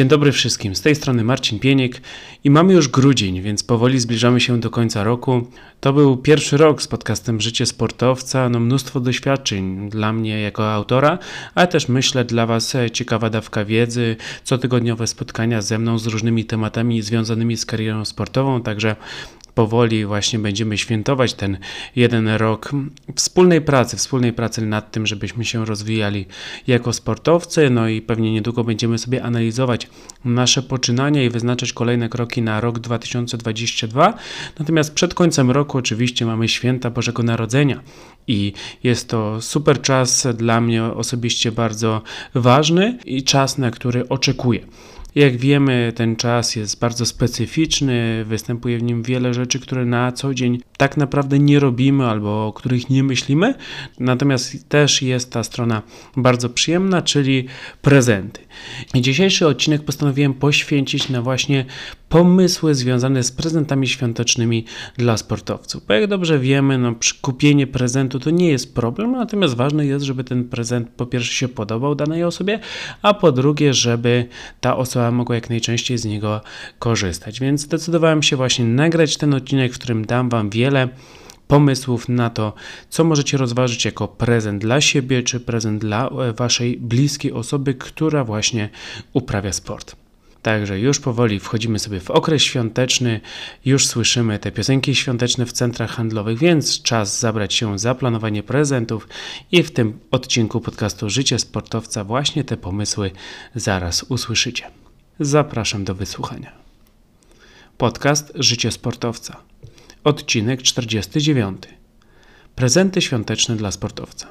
Dzień dobry wszystkim, z tej strony Marcin Pieniek i mamy już grudzień, więc powoli zbliżamy się do końca roku. To był pierwszy rok z podcastem Życie Sportowca, no mnóstwo doświadczeń dla mnie jako autora, ale też myślę dla Was ciekawa dawka wiedzy, cotygodniowe spotkania ze mną z różnymi tematami związanymi z karierą sportową, także powoli właśnie będziemy świętować ten jeden rok wspólnej pracy, wspólnej pracy nad tym, żebyśmy się rozwijali jako sportowcy, no i pewnie niedługo będziemy sobie analizować nasze poczynania i wyznaczać kolejne kroki na rok 2022. Natomiast przed końcem roku oczywiście mamy święta Bożego Narodzenia i jest to super czas dla mnie osobiście bardzo ważny i czas, na który oczekuję. Jak wiemy, ten czas jest bardzo specyficzny, występuje w nim wiele rzeczy, które na co dzień tak naprawdę nie robimy albo o których nie myślimy. Natomiast też jest ta strona bardzo przyjemna, czyli prezenty. Dzisiejszy odcinek postanowiłem poświęcić na właśnie pomysły związane z prezentami świątecznymi dla sportowców. Bo jak dobrze wiemy, no, kupienie prezentu to nie jest problem, natomiast ważne jest, żeby ten prezent po pierwsze się podobał danej osobie, a po drugie, żeby ta osoba mogła jak najczęściej z niego korzystać. Więc zdecydowałem się właśnie nagrać ten odcinek, w którym dam Wam wiele pomysłów na to, co możecie rozważyć jako prezent dla siebie, czy prezent dla e, Waszej bliskiej osoby, która właśnie uprawia sport. Także już powoli wchodzimy sobie w okres świąteczny, już słyszymy te piosenki świąteczne w centrach handlowych, więc czas zabrać się za planowanie prezentów i w tym odcinku podcastu Życie Sportowca właśnie te pomysły zaraz usłyszycie. Zapraszam do wysłuchania. Podcast Życie Sportowca. Odcinek 49. Prezenty świąteczne dla sportowca.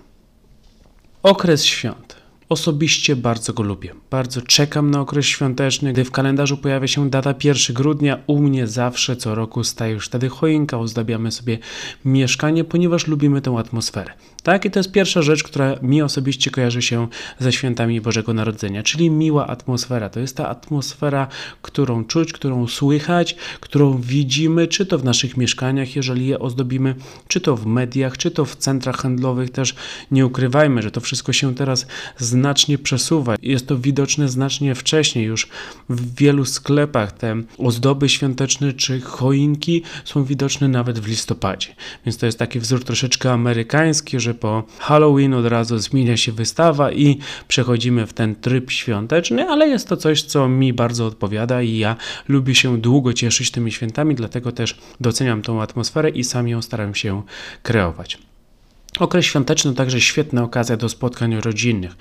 Okres świąt. Osobiście bardzo go lubię. Bardzo czekam na okres świąteczny, gdy w kalendarzu pojawia się data 1 grudnia. U mnie zawsze co roku staje już wtedy choinka, ozdabiamy sobie mieszkanie, ponieważ lubimy tę atmosferę. Tak, i to jest pierwsza rzecz, która mi osobiście kojarzy się ze świętami Bożego Narodzenia, czyli miła atmosfera. To jest ta atmosfera, którą czuć, którą słychać, którą widzimy, czy to w naszych mieszkaniach, jeżeli je ozdobimy, czy to w mediach, czy to w centrach handlowych. Też nie ukrywajmy, że to wszystko się teraz znacznie przesuwa. Jest to widoczne znacznie wcześniej, już w wielu sklepach te ozdoby świąteczne czy choinki są widoczne nawet w listopadzie. Więc to jest taki wzór troszeczkę amerykański, że po Halloween od razu zmienia się wystawa i przechodzimy w ten tryb świąteczny, ale jest to coś, co mi bardzo odpowiada i ja lubię się długo cieszyć tymi świętami, dlatego też doceniam tą atmosferę i sam ją staram się kreować. Okres świąteczny to także świetna okazja do spotkań rodzinnych.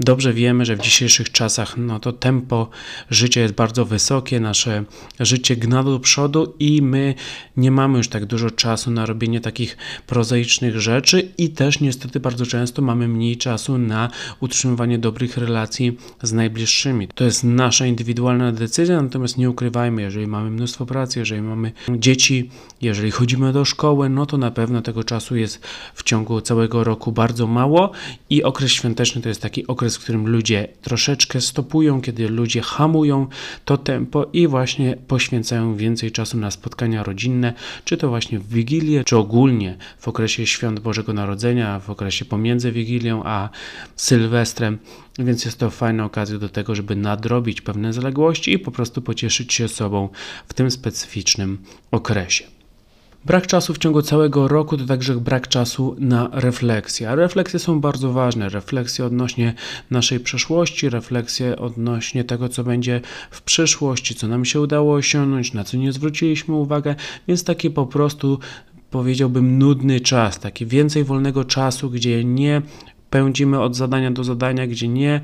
Dobrze wiemy, że w dzisiejszych czasach no to tempo życia jest bardzo wysokie, nasze życie gna do przodu i my nie mamy już tak dużo czasu na robienie takich prozaicznych rzeczy i też niestety bardzo często mamy mniej czasu na utrzymywanie dobrych relacji z najbliższymi. To jest nasza indywidualna decyzja, natomiast nie ukrywajmy, jeżeli mamy mnóstwo pracy, jeżeli mamy dzieci, jeżeli chodzimy do szkoły, no to na pewno tego czasu jest w ciągu całego roku bardzo mało i okres świąteczny to jest taki okres, w którym ludzie troszeczkę stopują, kiedy ludzie hamują to tempo i właśnie poświęcają więcej czasu na spotkania rodzinne, czy to właśnie w Wigilię, czy ogólnie w okresie świąt Bożego Narodzenia, w okresie pomiędzy Wigilią a Sylwestrem, więc jest to fajna okazja do tego, żeby nadrobić pewne zaległości i po prostu pocieszyć się sobą w tym specyficznym okresie. Brak czasu w ciągu całego roku to także brak czasu na refleksję. A refleksje są bardzo ważne. Refleksje odnośnie naszej przeszłości, refleksje odnośnie tego, co będzie w przyszłości, co nam się udało osiągnąć, na co nie zwróciliśmy uwagę, więc taki po prostu powiedziałbym nudny czas, taki więcej wolnego czasu, gdzie nie pędzimy od zadania do zadania, gdzie nie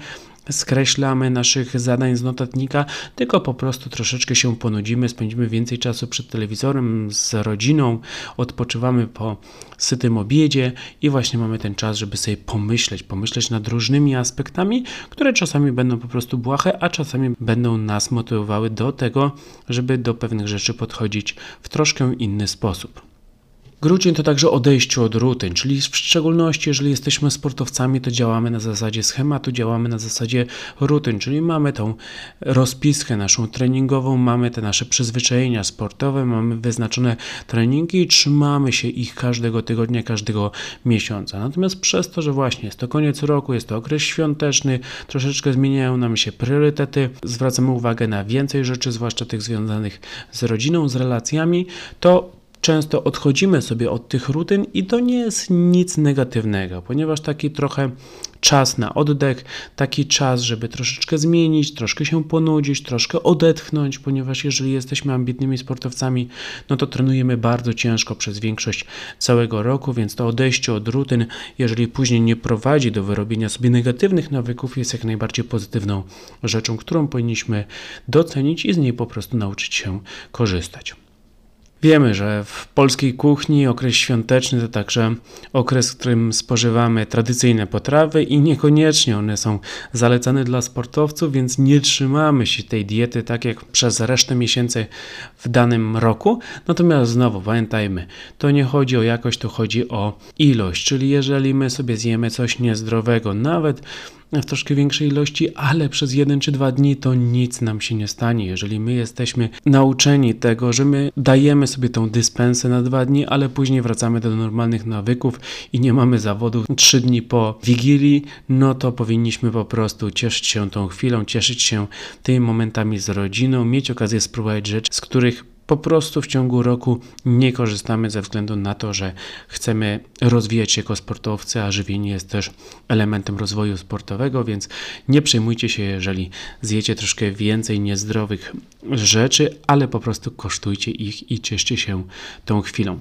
skreślamy naszych zadań z notatnika, tylko po prostu troszeczkę się ponudzimy, spędzimy więcej czasu przed telewizorem z rodziną, odpoczywamy po sytym obiedzie i właśnie mamy ten czas, żeby sobie pomyśleć, pomyśleć nad różnymi aspektami, które czasami będą po prostu błahe, a czasami będą nas motywowały do tego, żeby do pewnych rzeczy podchodzić w troszkę inny sposób. Grudzień to także odejście od rutyn, czyli w szczególności jeżeli jesteśmy sportowcami, to działamy na zasadzie schematu, działamy na zasadzie rutyn, czyli mamy tą rozpiskę naszą treningową, mamy te nasze przyzwyczajenia sportowe, mamy wyznaczone treningi i trzymamy się ich każdego tygodnia, każdego miesiąca. Natomiast przez to, że właśnie jest to koniec roku, jest to okres świąteczny, troszeczkę zmieniają nam się priorytety, zwracamy uwagę na więcej rzeczy, zwłaszcza tych związanych z rodziną, z relacjami, to często odchodzimy sobie od tych rutyn i to nie jest nic negatywnego, ponieważ taki trochę czas na oddech, taki czas, żeby troszeczkę zmienić, troszkę się ponudzić, troszkę odetchnąć, ponieważ jeżeli jesteśmy ambitnymi sportowcami, no to trenujemy bardzo ciężko przez większość całego roku, więc to odejście od rutyn, jeżeli później nie prowadzi do wyrobienia sobie negatywnych nawyków, jest jak najbardziej pozytywną rzeczą, którą powinniśmy docenić i z niej po prostu nauczyć się korzystać. Wiemy, że w polskiej kuchni okres świąteczny to także okres, w którym spożywamy tradycyjne potrawy i niekoniecznie one są zalecane dla sportowców, więc nie trzymamy się tej diety tak jak przez resztę miesięcy w danym roku. Natomiast znowu pamiętajmy, to nie chodzi o jakość, to chodzi o ilość, czyli jeżeli my sobie zjemy coś niezdrowego, nawet w troszkę większej ilości, ale przez jeden czy dwa dni to nic nam się nie stanie. Jeżeli my jesteśmy nauczeni tego, że my dajemy sobie tą dyspensę na dwa dni, ale później wracamy do normalnych nawyków i nie mamy zawodów trzy dni po wigilii, no to powinniśmy po prostu cieszyć się tą chwilą, cieszyć się tymi momentami z rodziną, mieć okazję spróbować rzeczy, z których po prostu w ciągu roku nie korzystamy ze względu na to, że chcemy rozwijać się jako sportowcy, a żywienie jest też elementem rozwoju sportowego, więc nie przejmujcie się, jeżeli zjecie troszkę więcej niezdrowych rzeczy, ale po prostu kosztujcie ich i cieszcie się tą chwilą.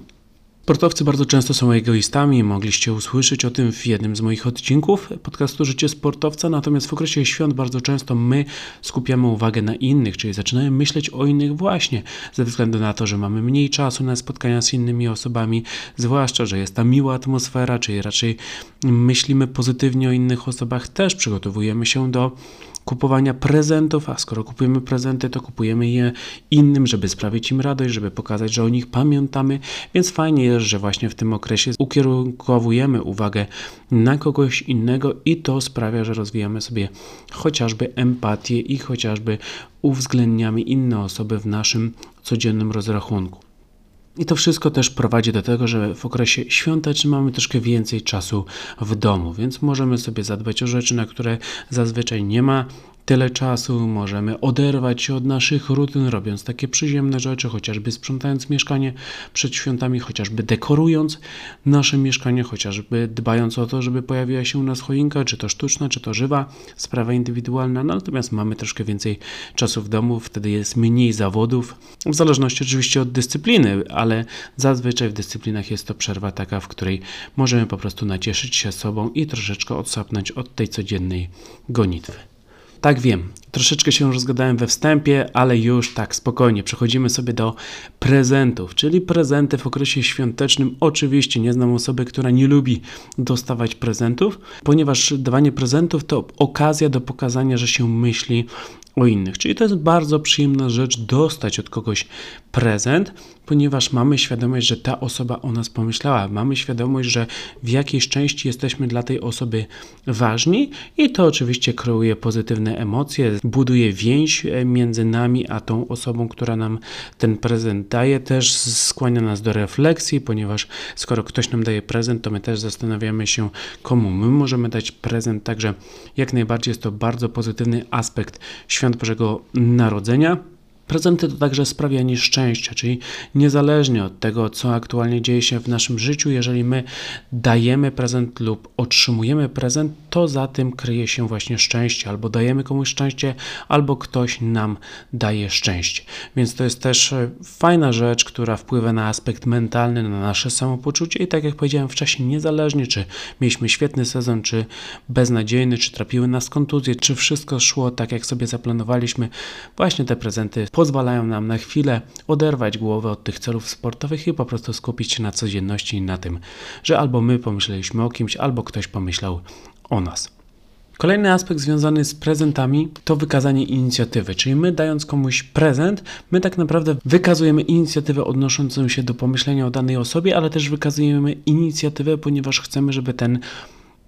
Sportowcy bardzo często są egoistami, mogliście usłyszeć o tym w jednym z moich odcinków podcastu Życie Sportowca, natomiast w okresie świąt bardzo często my skupiamy uwagę na innych, czyli zaczynamy myśleć o innych właśnie ze względu na to, że mamy mniej czasu na spotkania z innymi osobami, zwłaszcza, że jest ta miła atmosfera, czyli raczej myślimy pozytywnie o innych osobach, też przygotowujemy się do kupowania prezentów, a skoro kupujemy prezenty, to kupujemy je innym, żeby sprawić im radość, żeby pokazać, że o nich pamiętamy, więc fajnie jest, że właśnie w tym okresie ukierunkowujemy uwagę na kogoś innego i to sprawia, że rozwijamy sobie chociażby empatię i chociażby uwzględniamy inne osoby w naszym codziennym rozrachunku. I to wszystko też prowadzi do tego, że w okresie świątecznym mamy troszkę więcej czasu w domu, więc możemy sobie zadbać o rzeczy, na które zazwyczaj nie ma tyle czasu, możemy oderwać się od naszych rutyn, robiąc takie przyziemne rzeczy, chociażby sprzątając mieszkanie przed świątami, chociażby dekorując nasze mieszkanie, chociażby dbając o to, żeby pojawiła się u nas choinka, czy to sztuczna, czy to żywa, sprawa indywidualna, no, natomiast mamy troszkę więcej czasu w domu, wtedy jest mniej zawodów, w zależności oczywiście od dyscypliny, ale zazwyczaj w dyscyplinach jest to przerwa taka, w której możemy po prostu nacieszyć się sobą i troszeczkę odsapnąć od tej codziennej gonitwy. Tak wiem, troszeczkę się rozgadałem we wstępie, ale już tak spokojnie przechodzimy sobie do prezentów, czyli prezenty w okresie świątecznym. Oczywiście nie znam osoby, która nie lubi dostawać prezentów, ponieważ dawanie prezentów to okazja do pokazania, że się myśli o innych. Czyli to jest bardzo przyjemna rzecz dostać od kogoś prezent, ponieważ mamy świadomość, że ta osoba o nas pomyślała. Mamy świadomość, że w jakiejś części jesteśmy dla tej osoby ważni i to oczywiście kreuje pozytywne emocje, buduje więź e, między nami a tą osobą, która nam ten prezent daje. Też skłania nas do refleksji, ponieważ skoro ktoś nam daje prezent, to my też zastanawiamy się, komu my możemy dać prezent. Także jak najbardziej jest to bardzo pozytywny aspekt świąt Bożego Narodzenia. Prezenty to także sprawianie szczęścia, czyli niezależnie od tego, co aktualnie dzieje się w naszym życiu, jeżeli my dajemy prezent lub otrzymujemy prezent, to za tym kryje się właśnie szczęście, albo dajemy komuś szczęście, albo ktoś nam daje szczęście. Więc to jest też e, fajna rzecz, która wpływa na aspekt mentalny, na nasze samopoczucie i tak jak powiedziałem wcześniej, niezależnie czy mieliśmy świetny sezon, czy beznadziejny, czy trapiły nas kontuzje, czy wszystko szło tak, jak sobie zaplanowaliśmy, właśnie te prezenty pozwalają nam na chwilę oderwać głowę od tych celów sportowych i po prostu skupić się na codzienności i na tym, że albo my pomyśleliśmy o kimś, albo ktoś pomyślał o nas. Kolejny aspekt związany z prezentami to wykazanie inicjatywy, czyli my dając komuś prezent, my tak naprawdę wykazujemy inicjatywę odnoszącą się do pomyślenia o danej osobie, ale też wykazujemy inicjatywę, ponieważ chcemy, żeby ten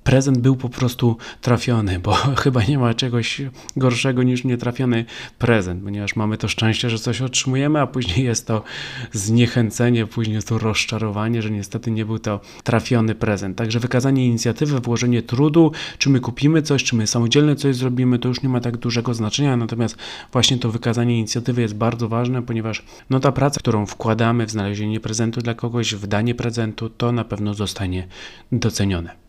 prezent był po prostu trafiony, bo chyba nie ma czegoś gorszego niż nietrafiony prezent, ponieważ mamy to szczęście, że coś otrzymujemy, a później jest to zniechęcenie, później jest to rozczarowanie, że niestety nie był to trafiony prezent. Także wykazanie inicjatywy, włożenie trudu, czy my kupimy coś, czy my samodzielnie coś zrobimy, to już nie ma tak dużego znaczenia, natomiast właśnie to wykazanie inicjatywy jest bardzo ważne, ponieważ no ta praca, którą wkładamy w znalezienie prezentu dla kogoś, w danie prezentu, to na pewno zostanie docenione.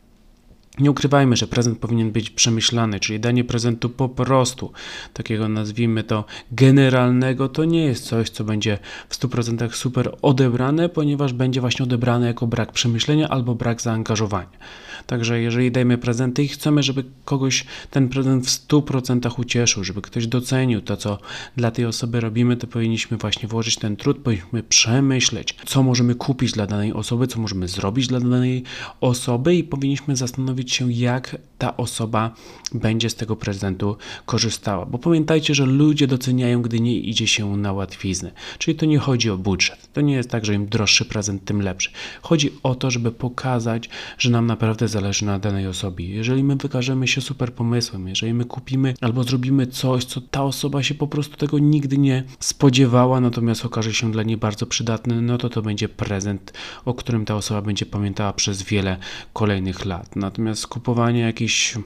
Nie ukrywajmy, że prezent powinien być przemyślany, czyli danie prezentu po prostu takiego nazwijmy to generalnego, to nie jest coś, co będzie w 100% super odebrane, ponieważ będzie właśnie odebrane jako brak przemyślenia albo brak zaangażowania. Także jeżeli dajemy prezenty i chcemy, żeby kogoś ten prezent w 100% ucieszył, żeby ktoś docenił to, co dla tej osoby robimy, to powinniśmy właśnie włożyć ten trud, powinniśmy przemyśleć, co możemy kupić dla danej osoby, co możemy zrobić dla danej osoby i powinniśmy zastanowić się, jak ta osoba będzie z tego prezentu korzystała. Bo pamiętajcie, że ludzie doceniają, gdy nie idzie się na łatwiznę. Czyli to nie chodzi o budżet. To nie jest tak, że im droższy prezent, tym lepszy. Chodzi o to, żeby pokazać, że nam naprawdę zależy na danej osobie. Jeżeli my wykażemy się super pomysłem, jeżeli my kupimy albo zrobimy coś, co ta osoba się po prostu tego nigdy nie spodziewała, natomiast okaże się dla niej bardzo przydatny, no to to będzie prezent, o którym ta osoba będzie pamiętała przez wiele kolejnych lat. Natomiast kupowanie jakichś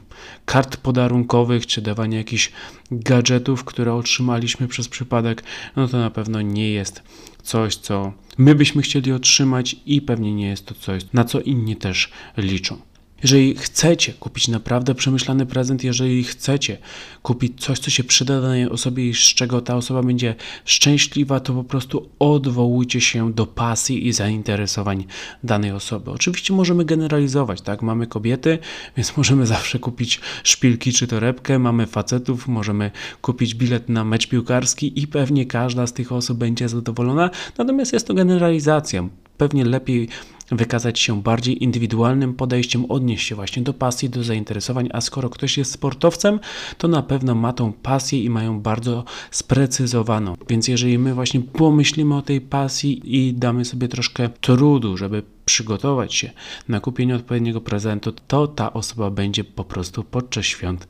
kart podarunkowych, czy dawanie jakichś gadżetów, które otrzymaliśmy przez przypadek, no to na pewno nie jest coś, co my byśmy chcieli otrzymać i pewnie nie jest to coś, na co inni też liczą. Jeżeli chcecie kupić naprawdę przemyślany prezent, jeżeli chcecie kupić coś, co się przyda danej osobie i z czego ta osoba będzie szczęśliwa, to po prostu odwołujcie się do pasji i zainteresowań danej osoby. Oczywiście możemy generalizować, tak? Mamy kobiety, więc możemy zawsze kupić szpilki czy torebkę, mamy facetów, możemy kupić bilet na mecz piłkarski i pewnie każda z tych osób będzie zadowolona. Natomiast jest to generalizacja. Pewnie lepiej wykazać się bardziej indywidualnym podejściem, odnieść się właśnie do pasji, do zainteresowań, a skoro ktoś jest sportowcem, to na pewno ma tą pasję i mają bardzo sprecyzowaną. Więc jeżeli my właśnie pomyślimy o tej pasji i damy sobie troszkę trudu, żeby przygotować się na kupienie odpowiedniego prezentu, to ta osoba będzie po prostu podczas świąt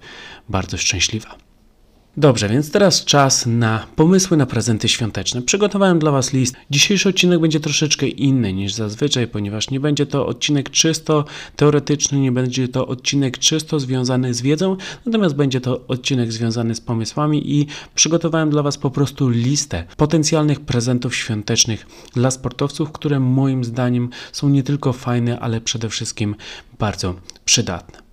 bardzo szczęśliwa. Dobrze, więc teraz czas na pomysły na prezenty świąteczne. Przygotowałem dla Was list. Dzisiejszy odcinek będzie troszeczkę inny niż zazwyczaj, ponieważ nie będzie to odcinek czysto teoretyczny, nie będzie to odcinek czysto związany z wiedzą, natomiast będzie to odcinek związany z pomysłami i przygotowałem dla Was po prostu listę potencjalnych prezentów świątecznych dla sportowców, które moim zdaniem są nie tylko fajne, ale przede wszystkim bardzo przydatne.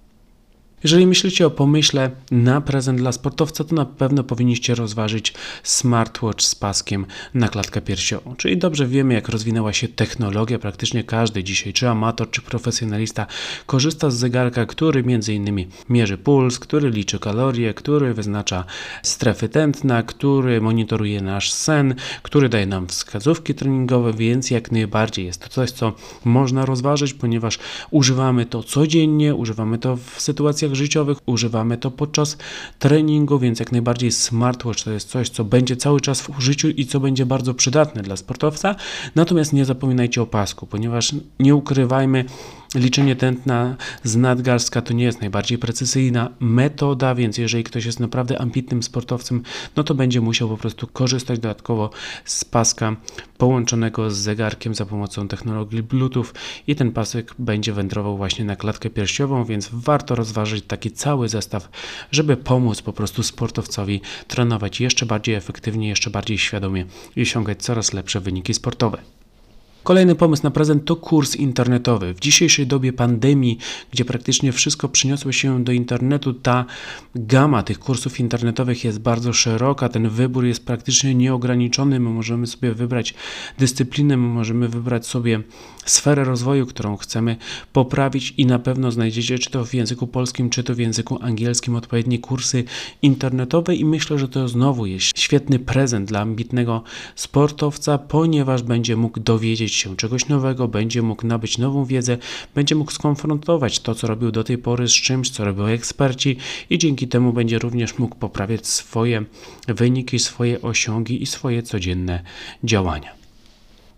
Jeżeli myślicie o pomyśle na prezent dla sportowca, to na pewno powinniście rozważyć smartwatch z paskiem na klatkę piersiową. Czyli dobrze wiemy, jak rozwinęła się technologia. Praktycznie każdy dzisiaj, czy amator, czy profesjonalista, korzysta z zegarka, który innymi mierzy puls, który liczy kalorie, który wyznacza strefy tętna, który monitoruje nasz sen, który daje nam wskazówki treningowe, więc jak najbardziej jest to coś, co można rozważyć, ponieważ używamy to codziennie, używamy to w sytuacjach życiowych, używamy to podczas treningu, więc jak najbardziej smartwatch to jest coś, co będzie cały czas w użyciu i co będzie bardzo przydatne dla sportowca. Natomiast nie zapominajcie o pasku, ponieważ nie ukrywajmy, Liczenie tętna z nadgarstka to nie jest najbardziej precyzyjna metoda, więc jeżeli ktoś jest naprawdę ambitnym sportowcem, no to będzie musiał po prostu korzystać dodatkowo z paska połączonego z zegarkiem za pomocą technologii Bluetooth i ten pasek będzie wędrował właśnie na klatkę piersiową, więc warto rozważyć taki cały zestaw, żeby pomóc po prostu sportowcowi trenować jeszcze bardziej efektywnie, jeszcze bardziej świadomie i osiągać coraz lepsze wyniki sportowe. Kolejny pomysł na prezent to kurs internetowy. W dzisiejszej dobie pandemii, gdzie praktycznie wszystko przyniosło się do internetu, ta gama tych kursów internetowych jest bardzo szeroka, ten wybór jest praktycznie nieograniczony. My możemy sobie wybrać dyscyplinę, my możemy wybrać sobie sferę rozwoju, którą chcemy poprawić i na pewno znajdziecie czy to w języku polskim, czy to w języku angielskim odpowiednie kursy internetowe i myślę, że to znowu jest świetny prezent dla ambitnego sportowca, ponieważ będzie mógł dowiedzieć się czegoś nowego, będzie mógł nabyć nową wiedzę, będzie mógł skonfrontować to, co robił do tej pory z czymś, co robią eksperci i dzięki temu będzie również mógł poprawiać swoje wyniki, swoje osiągi i swoje codzienne działania.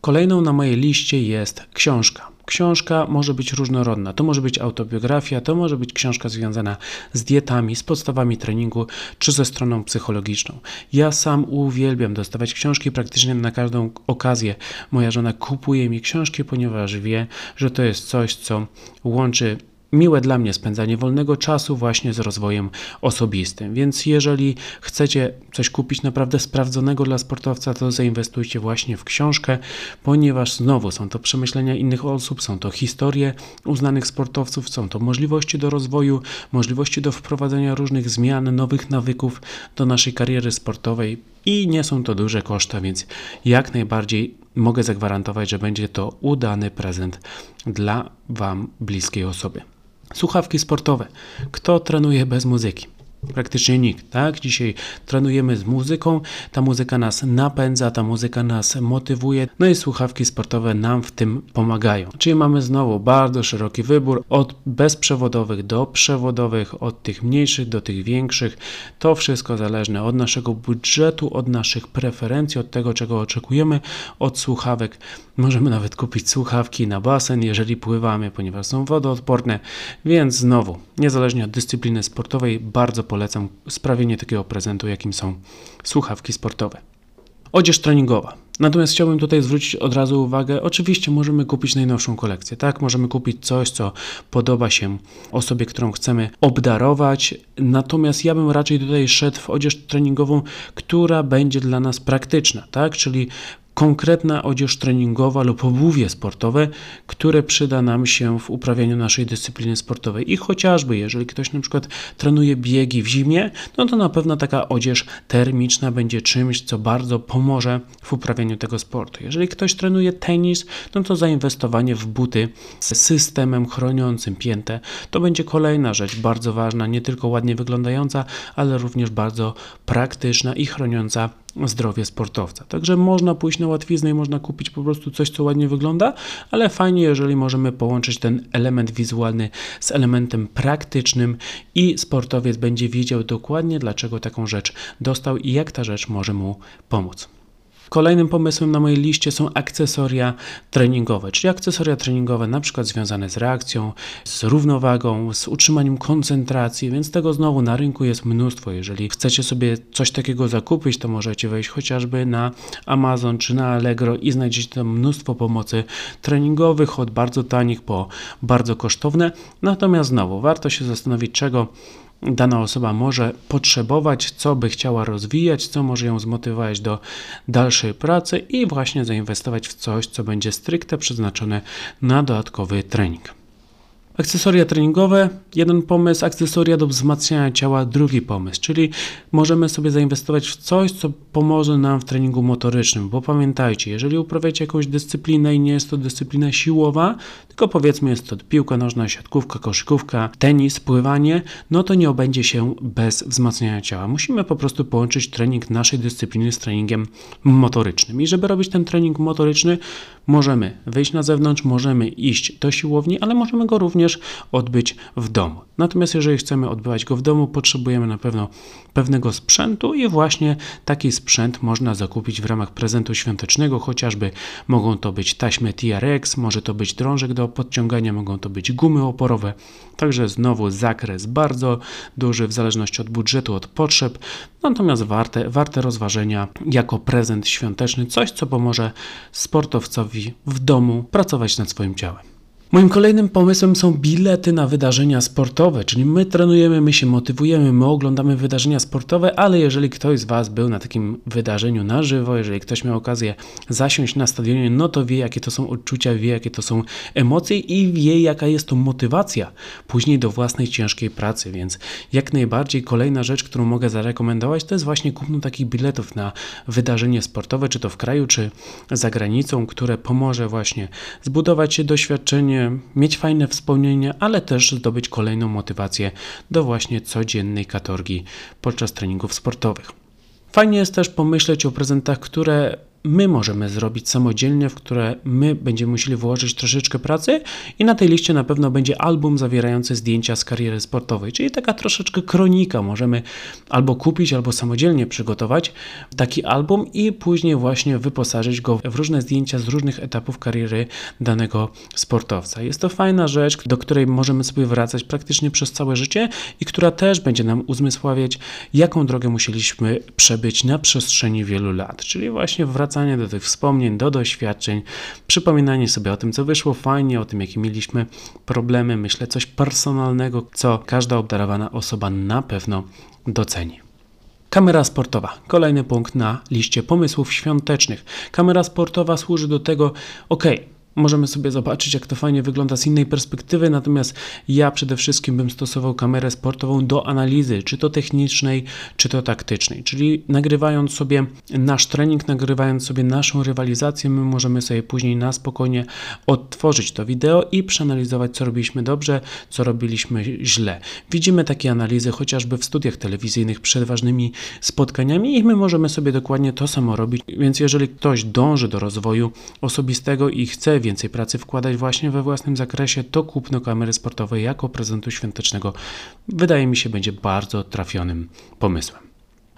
Kolejną na mojej liście jest książka. Książka może być różnorodna. To może być autobiografia, to może być książka związana z dietami, z podstawami treningu czy ze stroną psychologiczną. Ja sam uwielbiam dostawać książki praktycznie na każdą okazję. Moja żona kupuje mi książki, ponieważ wie, że to jest coś, co łączy miłe dla mnie spędzanie wolnego czasu właśnie z rozwojem osobistym. Więc jeżeli chcecie coś kupić naprawdę sprawdzonego dla sportowca, to zainwestujcie właśnie w książkę, ponieważ znowu są to przemyślenia innych osób, są to historie uznanych sportowców, są to możliwości do rozwoju, możliwości do wprowadzenia różnych zmian, nowych nawyków do naszej kariery sportowej i nie są to duże koszta, więc jak najbardziej mogę zagwarantować, że będzie to udany prezent dla Wam bliskiej osoby. Słuchawki sportowe. Kto trenuje bez muzyki? Praktycznie nikt, tak? Dzisiaj trenujemy z muzyką, ta muzyka nas napędza, ta muzyka nas motywuje, no i słuchawki sportowe nam w tym pomagają. Czyli mamy znowu bardzo szeroki wybór od bezprzewodowych do przewodowych, od tych mniejszych do tych większych. To wszystko zależne od naszego budżetu, od naszych preferencji, od tego, czego oczekujemy od słuchawek. Możemy nawet kupić słuchawki na basen, jeżeli pływamy, ponieważ są wodoodporne, więc znowu, niezależnie od dyscypliny sportowej, bardzo polecam sprawienie takiego prezentu, jakim są słuchawki sportowe. Odzież treningowa. Natomiast chciałbym tutaj zwrócić od razu uwagę, oczywiście możemy kupić najnowszą kolekcję, tak? Możemy kupić coś, co podoba się osobie, którą chcemy obdarować, natomiast ja bym raczej tutaj szedł w odzież treningową, która będzie dla nas praktyczna, tak? Czyli konkretna odzież treningowa lub obuwie sportowe, które przyda nam się w uprawianiu naszej dyscypliny sportowej. I chociażby, jeżeli ktoś na przykład trenuje biegi w zimie, no to na pewno taka odzież termiczna będzie czymś, co bardzo pomoże w uprawianiu tego sportu. Jeżeli ktoś trenuje tenis, no to zainwestowanie w buty z systemem chroniącym piętę to będzie kolejna rzecz bardzo ważna, nie tylko ładnie wyglądająca, ale również bardzo praktyczna i chroniąca zdrowie sportowca. Także można pójść na łatwiznę i można kupić po prostu coś, co ładnie wygląda, ale fajnie, jeżeli możemy połączyć ten element wizualny z elementem praktycznym i sportowiec będzie wiedział dokładnie, dlaczego taką rzecz dostał i jak ta rzecz może mu pomóc. Kolejnym pomysłem na mojej liście są akcesoria treningowe, czyli akcesoria treningowe na przykład związane z reakcją, z równowagą, z utrzymaniem koncentracji, więc tego znowu na rynku jest mnóstwo. Jeżeli chcecie sobie coś takiego zakupić, to możecie wejść chociażby na Amazon czy na Allegro i znajdziecie tam mnóstwo pomocy treningowych, od bardzo tanich po bardzo kosztowne. Natomiast znowu warto się zastanowić, czego dana osoba może potrzebować, co by chciała rozwijać, co może ją zmotywować do dalszej pracy i właśnie zainwestować w coś, co będzie stricte przeznaczone na dodatkowy trening. Akcesoria treningowe, jeden pomysł, akcesoria do wzmacniania ciała, drugi pomysł, czyli możemy sobie zainwestować w coś, co pomoże nam w treningu motorycznym, bo pamiętajcie, jeżeli uprawiacie jakąś dyscyplinę i nie jest to dyscyplina siłowa, tylko powiedzmy jest to piłka nożna, siatkówka, koszykówka, tenis, pływanie, no to nie obędzie się bez wzmacniania ciała. Musimy po prostu połączyć trening naszej dyscypliny z treningiem motorycznym. I żeby robić ten trening motoryczny, możemy wyjść na zewnątrz, możemy iść do siłowni, ale możemy go również odbyć w domu. Natomiast jeżeli chcemy odbywać go w domu, potrzebujemy na pewno pewnego sprzętu i właśnie taki sprzęt można zakupić w ramach prezentu świątecznego, chociażby mogą to być taśmy TRX, może to być drążek do podciągania, mogą to być gumy oporowe, także znowu zakres bardzo duży w zależności od budżetu, od potrzeb, natomiast warte, warte rozważenia jako prezent świąteczny, coś co pomoże sportowcowi w domu pracować nad swoim ciałem. Moim kolejnym pomysłem są bilety na wydarzenia sportowe, czyli my trenujemy, my się motywujemy, my oglądamy wydarzenia sportowe, ale jeżeli ktoś z Was był na takim wydarzeniu na żywo, jeżeli ktoś miał okazję zasiąść na stadionie, no to wie, jakie to są odczucia, wie, jakie to są emocje i wie, jaka jest to motywacja później do własnej ciężkiej pracy, więc jak najbardziej kolejna rzecz, którą mogę zarekomendować, to jest właśnie kupno takich biletów na wydarzenie sportowe, czy to w kraju, czy za granicą, które pomoże właśnie zbudować się doświadczenie, mieć fajne wspomnienia, ale też zdobyć kolejną motywację do właśnie codziennej katorgi podczas treningów sportowych. Fajnie jest też pomyśleć o prezentach, które my możemy zrobić samodzielnie, w które my będziemy musieli włożyć troszeczkę pracy i na tej liście na pewno będzie album zawierający zdjęcia z kariery sportowej, czyli taka troszeczkę kronika. Możemy albo kupić, albo samodzielnie przygotować taki album i później właśnie wyposażyć go w różne zdjęcia z różnych etapów kariery danego sportowca. Jest to fajna rzecz, do której możemy sobie wracać praktycznie przez całe życie i która też będzie nam uzmysławiać, jaką drogę musieliśmy przebyć na przestrzeni wielu lat. Czyli właśnie wracanie do tych wspomnień, do doświadczeń, przypominanie sobie o tym, co wyszło fajnie, o tym, jakie mieliśmy problemy, myślę, coś personalnego, co każda obdarowana osoba na pewno doceni. Kamera sportowa. Kolejny punkt na liście pomysłów świątecznych. Kamera sportowa służy do tego, ok, możemy sobie zobaczyć, jak to fajnie wygląda z innej perspektywy, natomiast ja przede wszystkim bym stosował kamerę sportową do analizy, czy to technicznej, czy to taktycznej. Czyli nagrywając sobie nasz trening, nagrywając sobie naszą rywalizację, my możemy sobie później na spokojnie odtworzyć to wideo i przeanalizować, co robiliśmy dobrze, co robiliśmy źle. Widzimy takie analizy chociażby w studiach telewizyjnych przed ważnymi spotkaniami i my możemy sobie dokładnie to samo robić. Więc jeżeli ktoś dąży do rozwoju osobistego i chce więcej pracy wkładać właśnie we własnym zakresie, to kupno kamery sportowej jako prezentu świątecznego wydaje mi się będzie bardzo trafionym pomysłem.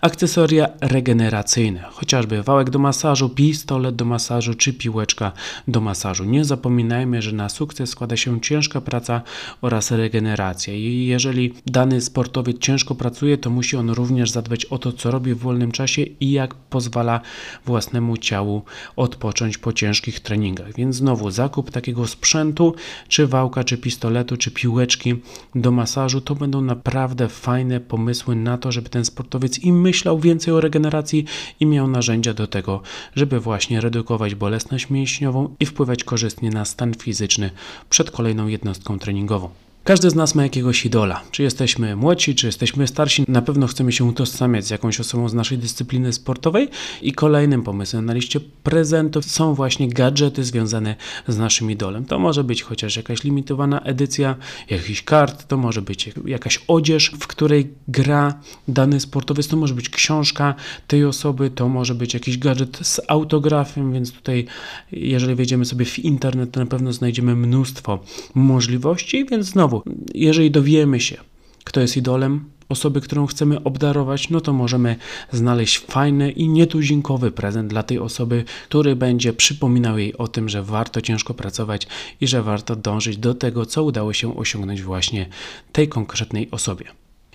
Akcesoria regeneracyjne, chociażby wałek do masażu, pistolet do masażu czy piłeczka do masażu. Nie zapominajmy, że na sukces składa się ciężka praca oraz regeneracja. I jeżeli dany sportowiec ciężko pracuje, to musi on również zadbać o to, co robi w wolnym czasie i jak pozwala własnemu ciału odpocząć po ciężkich treningach. Więc znowu zakup takiego sprzętu, czy wałka, czy pistoletu, czy piłeczki do masażu, to będą naprawdę fajne pomysły na to, żeby ten sportowiec im myślał więcej o regeneracji i miał narzędzia do tego, żeby właśnie redukować bolesność mięśniową i wpływać korzystnie na stan fizyczny przed kolejną jednostką treningową. Każdy z nas ma jakiegoś idola. Czy jesteśmy młodsi, czy jesteśmy starsi, na pewno chcemy się utożsamiać z jakąś osobą z naszej dyscypliny sportowej. I kolejnym pomysłem na liście prezentów są właśnie gadżety związane z naszym idolem. To może być chociaż jakaś limitowana edycja jakichś kart, to może być jakaś odzież, w której gra dany sportowiec, to może być książka tej osoby, to może być jakiś gadżet z autografem, więc tutaj jeżeli wejdziemy sobie w internet, to na pewno znajdziemy mnóstwo możliwości, więc znowu znowu, jeżeli dowiemy się, kto jest idolem, osoby, którą chcemy obdarować, no to możemy znaleźć fajny i nietuzinkowy prezent dla tej osoby, który będzie przypominał jej o tym, że warto ciężko pracować i że warto dążyć do tego, co udało się osiągnąć właśnie tej konkretnej osobie.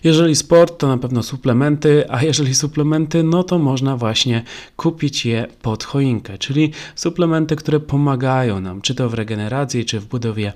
Jeżeli sport, to na pewno suplementy, a jeżeli suplementy, no to można właśnie kupić je pod choinkę, czyli suplementy, które pomagają nam, czy to w regeneracji, czy w budowie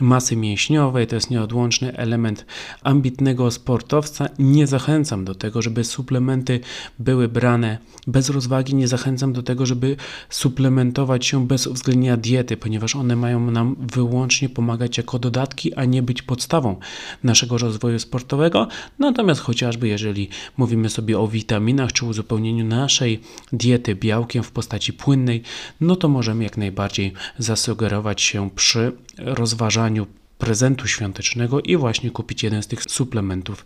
masy mięśniowej, to jest nieodłączny element ambitnego sportowca. Nie zachęcam do tego, żeby suplementy były brane bez rozwagi, nie zachęcam do tego, żeby suplementować się bez uwzględnienia diety, ponieważ one mają nam wyłącznie pomagać jako dodatki, a nie być podstawą naszego rozwoju sportowego. Natomiast chociażby jeżeli mówimy sobie o witaminach czy uzupełnieniu naszej diety białkiem w postaci płynnej, no to możemy jak najbardziej zasugerować się przy rozważaniu prezentu świątecznego i właśnie kupić jeden z tych suplementów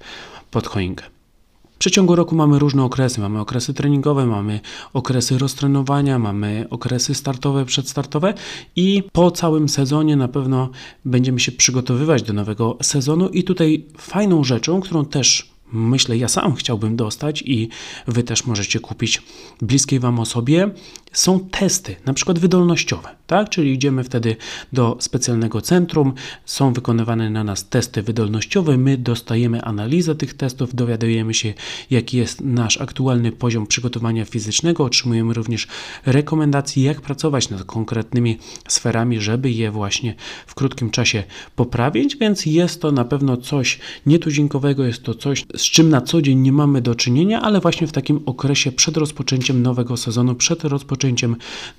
pod choinkę. W przeciągu roku mamy różne okresy. Mamy okresy treningowe, mamy okresy roztrenowania, mamy okresy startowe, przedstartowe i po całym sezonie na pewno będziemy się przygotowywać do nowego sezonu i tutaj fajną rzeczą, którą też myślę, ja sam chciałbym dostać i Wy też możecie kupić bliskiej Wam osobie, są testy, na przykład wydolnościowe, tak? Czyli idziemy wtedy do specjalnego centrum, są wykonywane na nas testy wydolnościowe, my dostajemy analizę tych testów, dowiadujemy się, jaki jest nasz aktualny poziom przygotowania fizycznego, otrzymujemy również rekomendacje, jak pracować nad konkretnymi sferami, żeby je właśnie w krótkim czasie poprawić, więc jest to na pewno coś nietuzinkowego, jest to coś, z czym na co dzień nie mamy do czynienia, ale właśnie w takim okresie przed rozpoczęciem nowego sezonu, przed rozpoczęciem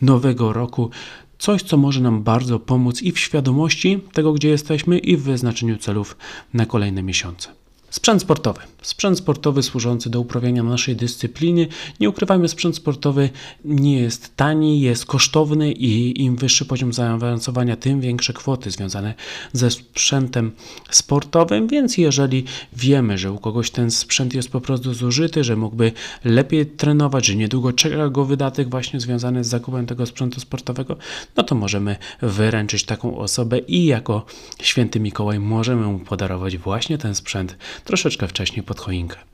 nowego roku, coś, co może nam bardzo pomóc i w świadomości tego, gdzie jesteśmy, i w wyznaczeniu celów na kolejne miesiące. Sprzęt sportowy. Sprzęt sportowy służący do uprawiania naszej dyscypliny. Nie ukrywajmy, sprzęt sportowy nie jest tani, jest kosztowny i im wyższy poziom zaawansowania, tym większe kwoty związane ze sprzętem sportowym. Więc jeżeli wiemy, że u kogoś ten sprzęt jest po prostu zużyty, że mógłby lepiej trenować, że niedługo czeka go wydatek właśnie związany z zakupem tego sprzętu sportowego, no to możemy wyręczyć taką osobę i jako święty Mikołaj możemy mu podarować właśnie ten sprzęt troszeczkę wcześniej pod choinkę.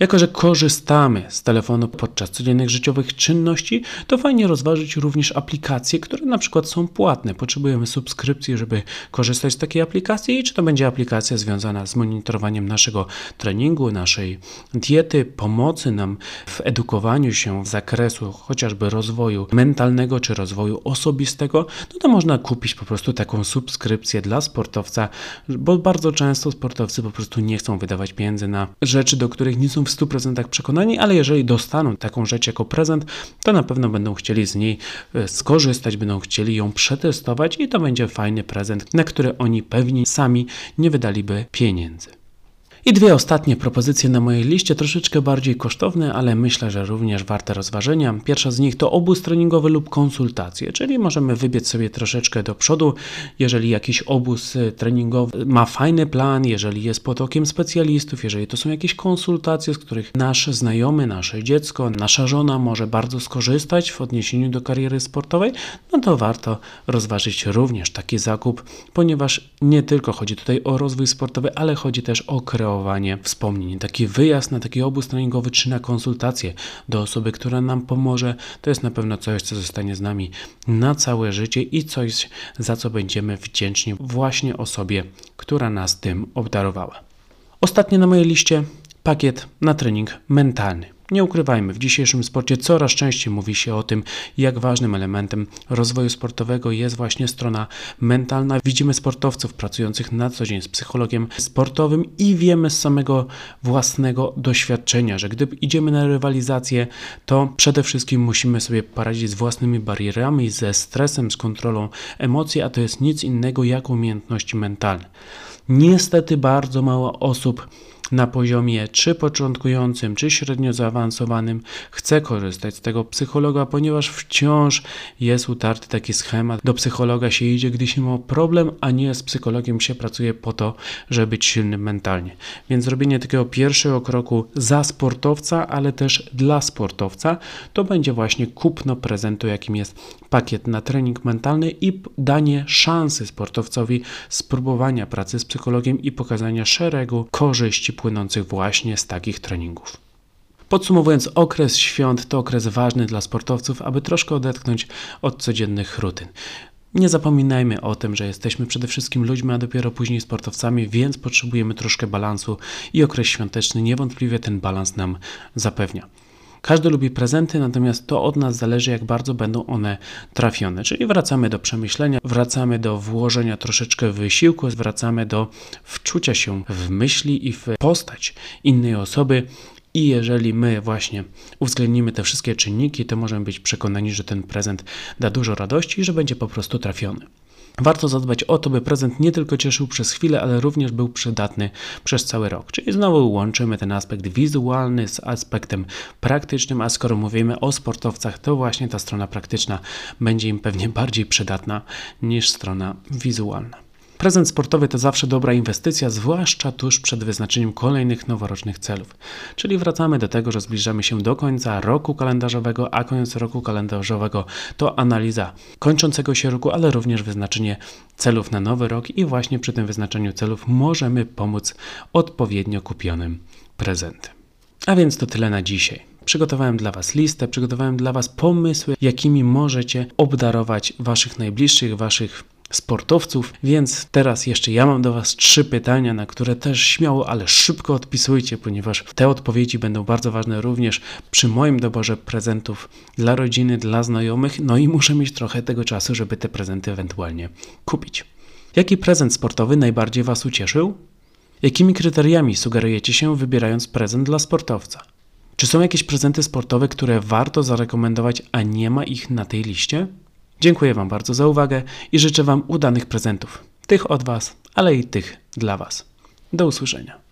Jako, że korzystamy z telefonu podczas codziennych życiowych czynności, to fajnie rozważyć również aplikacje, które na przykład są płatne. Potrzebujemy subskrypcji, żeby korzystać z takiej aplikacji i czy to będzie aplikacja związana z monitorowaniem naszego treningu, naszej diety, pomocy nam w edukowaniu się w zakresu chociażby rozwoju mentalnego czy rozwoju osobistego, no to można kupić po prostu taką subskrypcję dla sportowca, bo bardzo często sportowcy po prostu nie chcą wydawać pieniędzy na rzeczy, do których nie są w 100% przekonani, ale jeżeli dostaną taką rzecz jako prezent, to na pewno będą chcieli z niej e, skorzystać, będą chcieli ją przetestować i to będzie fajny prezent, na który oni pewnie sami nie wydaliby pieniędzy. I dwie ostatnie propozycje na mojej liście, troszeczkę bardziej kosztowne, ale myślę, że również warte rozważenia. Pierwsza z nich to obóz treningowy lub konsultacje, czyli możemy wybiec sobie troszeczkę do przodu, jeżeli jakiś obóz y, treningowy ma fajny plan, jeżeli jest pod okiem specjalistów, jeżeli to są jakieś konsultacje, z których nasz znajomy, nasze dziecko, nasza żona może bardzo skorzystać w odniesieniu do kariery sportowej, no to warto rozważyć również taki zakup, ponieważ nie tylko chodzi tutaj o rozwój sportowy, ale chodzi też o kreowanie kreowanie wspomnień. Taki wyjazd na taki obóz treningowy czy na konsultację do osoby, która nam pomoże, to jest na pewno coś, co zostanie z nami na całe życie i coś, za co będziemy wdzięczni właśnie osobie, która nas tym obdarowała. Ostatnie na mojej liście pakiet na trening mentalny. Nie ukrywajmy, w dzisiejszym sporcie coraz częściej mówi się o tym, jak ważnym elementem rozwoju sportowego jest właśnie strona mentalna. Widzimy sportowców pracujących na co dzień z psychologiem sportowym i wiemy z samego własnego doświadczenia, że gdy idziemy na rywalizację, to przede wszystkim musimy sobie poradzić z własnymi barierami, ze stresem, z kontrolą emocji, a to jest nic innego jak umiejętności mentalne. Niestety bardzo mało osób na poziomie czy początkującym, czy średnio zaawansowanym chce korzystać z tego psychologa, ponieważ wciąż jest utarty taki schemat. Do psychologa się idzie, gdy się ma problem, a nie z psychologiem się pracuje po to, żeby być silnym mentalnie. Więc zrobienie takiego pierwszego kroku za sportowca, ale też dla sportowca, to będzie właśnie kupno prezentu, jakim jest pakiet na trening mentalny i danie szansy sportowcowi spróbowania pracy z psychologiem i pokazania szeregu korzyści płynących właśnie z takich treningów. Podsumowując, okres świąt to okres ważny dla sportowców, aby troszkę odetchnąć od codziennych rutyn. Nie zapominajmy o tym, że jesteśmy przede wszystkim ludźmi, a dopiero później sportowcami, więc potrzebujemy troszkę balansu i okres świąteczny niewątpliwie ten balans nam zapewnia. Każdy lubi prezenty, natomiast to od nas zależy, jak bardzo będą one trafione. Czyli wracamy do przemyślenia, wracamy do włożenia troszeczkę wysiłku, wracamy do wczucia się w myśli i w postać innej osoby. I jeżeli my właśnie uwzględnimy te wszystkie czynniki, to możemy być przekonani, że ten prezent da dużo radości i że będzie po prostu trafiony. Warto zadbać o to, by prezent nie tylko cieszył przez chwilę, ale również był przydatny przez cały rok. Czyli znowu łączymy ten aspekt wizualny z aspektem praktycznym, a skoro mówimy o sportowcach, to właśnie ta strona praktyczna będzie im pewnie bardziej przydatna niż strona wizualna. Prezent sportowy to zawsze dobra inwestycja, zwłaszcza tuż przed wyznaczeniem kolejnych noworocznych celów. Czyli wracamy do tego, że zbliżamy się do końca roku kalendarzowego, a koniec roku kalendarzowego to analiza kończącego się roku, ale również wyznaczenie celów na nowy rok i właśnie przy tym wyznaczeniu celów możemy pomóc odpowiednio kupionym prezentem. A więc to tyle na dzisiaj. Przygotowałem dla Was listę, przygotowałem dla Was pomysły, jakimi możecie obdarować Waszych najbliższych, Waszych sportowców, więc teraz jeszcze ja mam do Was trzy pytania, na które też śmiało, ale szybko odpisujcie, ponieważ te odpowiedzi będą bardzo ważne również przy moim doborze prezentów dla rodziny, dla znajomych, no i muszę mieć trochę tego czasu, żeby te prezenty ewentualnie kupić. Jaki prezent sportowy najbardziej Was ucieszył? Jakimi kryteriami sugerujecie się wybierając prezent dla sportowca? Czy są jakieś prezenty sportowe, które warto zarekomendować, a nie ma ich na tej liście? Dziękuję Wam bardzo za uwagę i życzę Wam udanych prezentów. Tych od Was, ale i tych dla Was. Do usłyszenia.